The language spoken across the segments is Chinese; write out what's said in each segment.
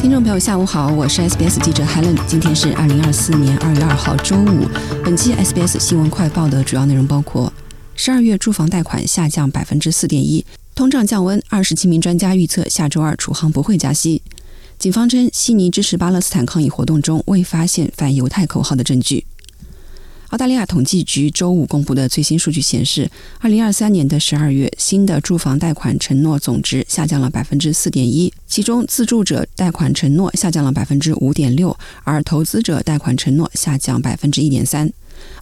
听众朋友，下午好，我是 SBS 记者 Helen。今天是二零二四年二月二号，周五。本期 SBS 新闻快报的主要内容包括：十二月住房贷款下降百分之四点一，通胀降温。二十七名专家预测下周二储行不会加息。警方称，悉尼支持巴勒斯坦抗议活动中未发现反犹太口号的证据。澳大利亚统计局周五公布的最新数据显示，二零二三年的十二月，新的住房贷款承诺总值下降了百分之四点一，其中自住者贷款承诺下降了百分之五点六，而投资者贷款承诺下降百分之一点三。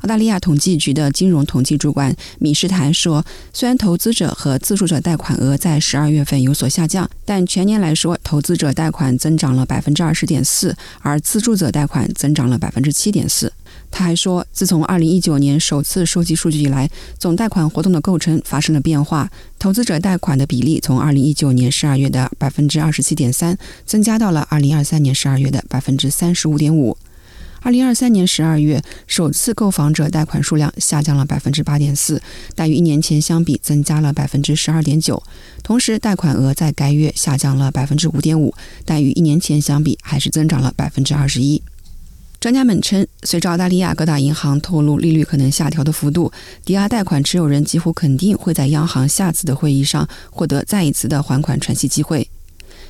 澳大利亚统计局的金融统计主管米士坦说：“虽然投资者和自住者贷款额在十二月份有所下降，但全年来说，投资者贷款增长了百分之二十点四，而自住者贷款增长了百分之七点四。”他还说，自从2019年首次收集数据以来，总贷款活动的构成发生了变化。投资者贷款的比例从2019年12月的27.3%增加到了2023年12月的35.5%。2023年12月，首次购房者贷款数量下降了8.4%，但与一年前相比增加了12.9%。同时，贷款额在该月下降了5.5%，但与一年前相比还是增长了21%。专家们称，随着澳大利亚各大银行透露利率可能下调的幅度，抵押贷款持有人几乎肯定会在央行下次的会议上获得再一次的还款喘息机会。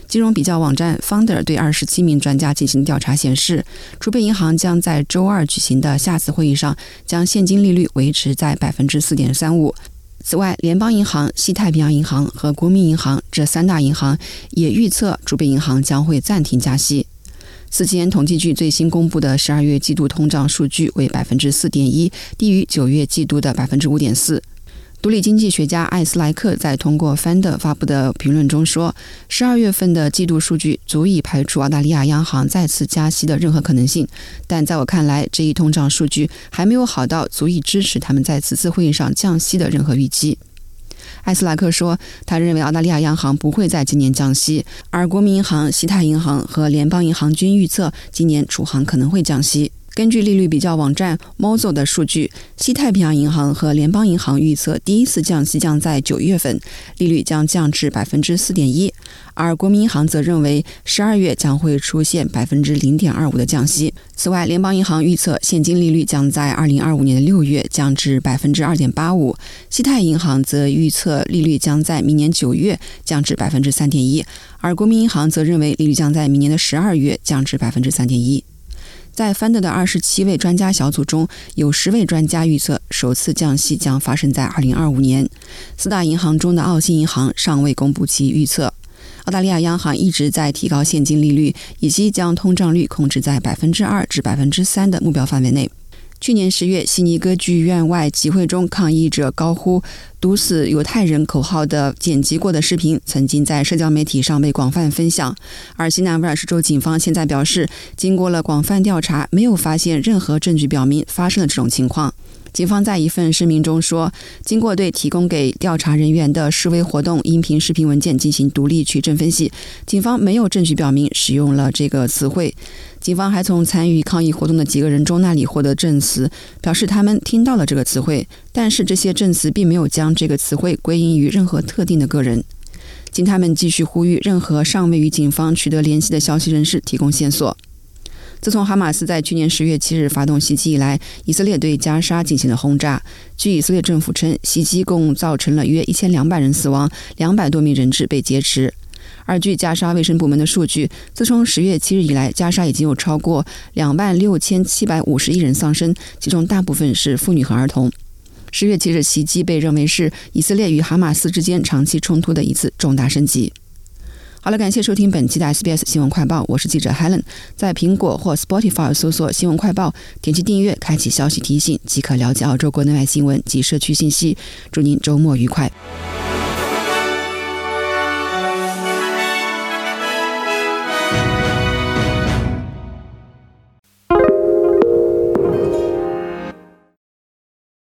金融比较网站 Founder 对二十七名专家进行调查显示，储备银行将在周二举行的下次会议上将现金利率维持在百分之四点三五。此外，联邦银行、西太平洋银行和国民银行这三大银行也预测储备银行将会暂停加息。此前，统计局最新公布的十二月季度通胀数据为百分之四点一，低于九月季度的百分之五点四。独立经济学家艾斯莱克在通过 Fund 发布的评论中说：“十二月份的季度数据足以排除澳大利亚央行再次加息的任何可能性，但在我看来，这一通胀数据还没有好到足以支持他们在此次会议上降息的任何预期。”艾斯莱克说：“他认为澳大利亚央行不会在今年降息，而国民银行、西太银行和联邦银行均预测今年储行可能会降息。”根据利率比较网站 Mozo 的数据，西太平洋银行和联邦银行预测第一次降息将在九月份，利率将降至百分之四点一；而国民银行则认为十二月将会出现百分之零点二五的降息。此外，联邦银行预测现金利率将在二零二五年的六月降至百分之二点八五，西太银行则预测利率将在明年九月降至百分之三点一，而国民银行则认为利率将在明年的十二月降至百分之三点一。在 Fund 的二十七位专家小组中，有十位专家预测首次降息将发生在二零二五年。四大银行中的澳新银行尚未公布其预测。澳大利亚央行一直在提高现金利率，以及将通胀率控制在百分之二至百分之三的目标范围内。去年十月，悉尼歌剧院外集会中，抗议者高呼“毒死犹太人”口号的剪辑过的视频，曾经在社交媒体上被广泛分享。而西南威尔士州警方现在表示，经过了广泛调查，没有发现任何证据表明发生了这种情况。警方在一份声明中说，经过对提供给调查人员的示威活动音频、视频文件进行独立取证分析，警方没有证据表明使用了这个词汇。警方还从参与抗议活动的几个人中那里获得证词，表示他们听到了这个词汇，但是这些证词并没有将这个词汇归因于任何特定的个人。经他们继续呼吁任何尚未与警方取得联系的消息人士提供线索。自从哈马斯在去年十月七日发动袭击以来，以色列对加沙进行了轰炸。据以色列政府称，袭击共造成了约一千两百人死亡，两百多名人质被劫持。而据加沙卫生部门的数据，自从十月七日以来，加沙已经有超过两万六千七百五十一人丧生，其中大部分是妇女和儿童。十月七日袭击被认为是以色列与哈马斯之间长期冲突的一次重大升级。好了，感谢收听本期的 SBS 新闻快报，我是记者 Helen。在苹果或 Spotify 搜索“新闻快报”，点击订阅，开启消息提醒，即可了解澳洲国内外新闻及社区信息。祝您周末愉快！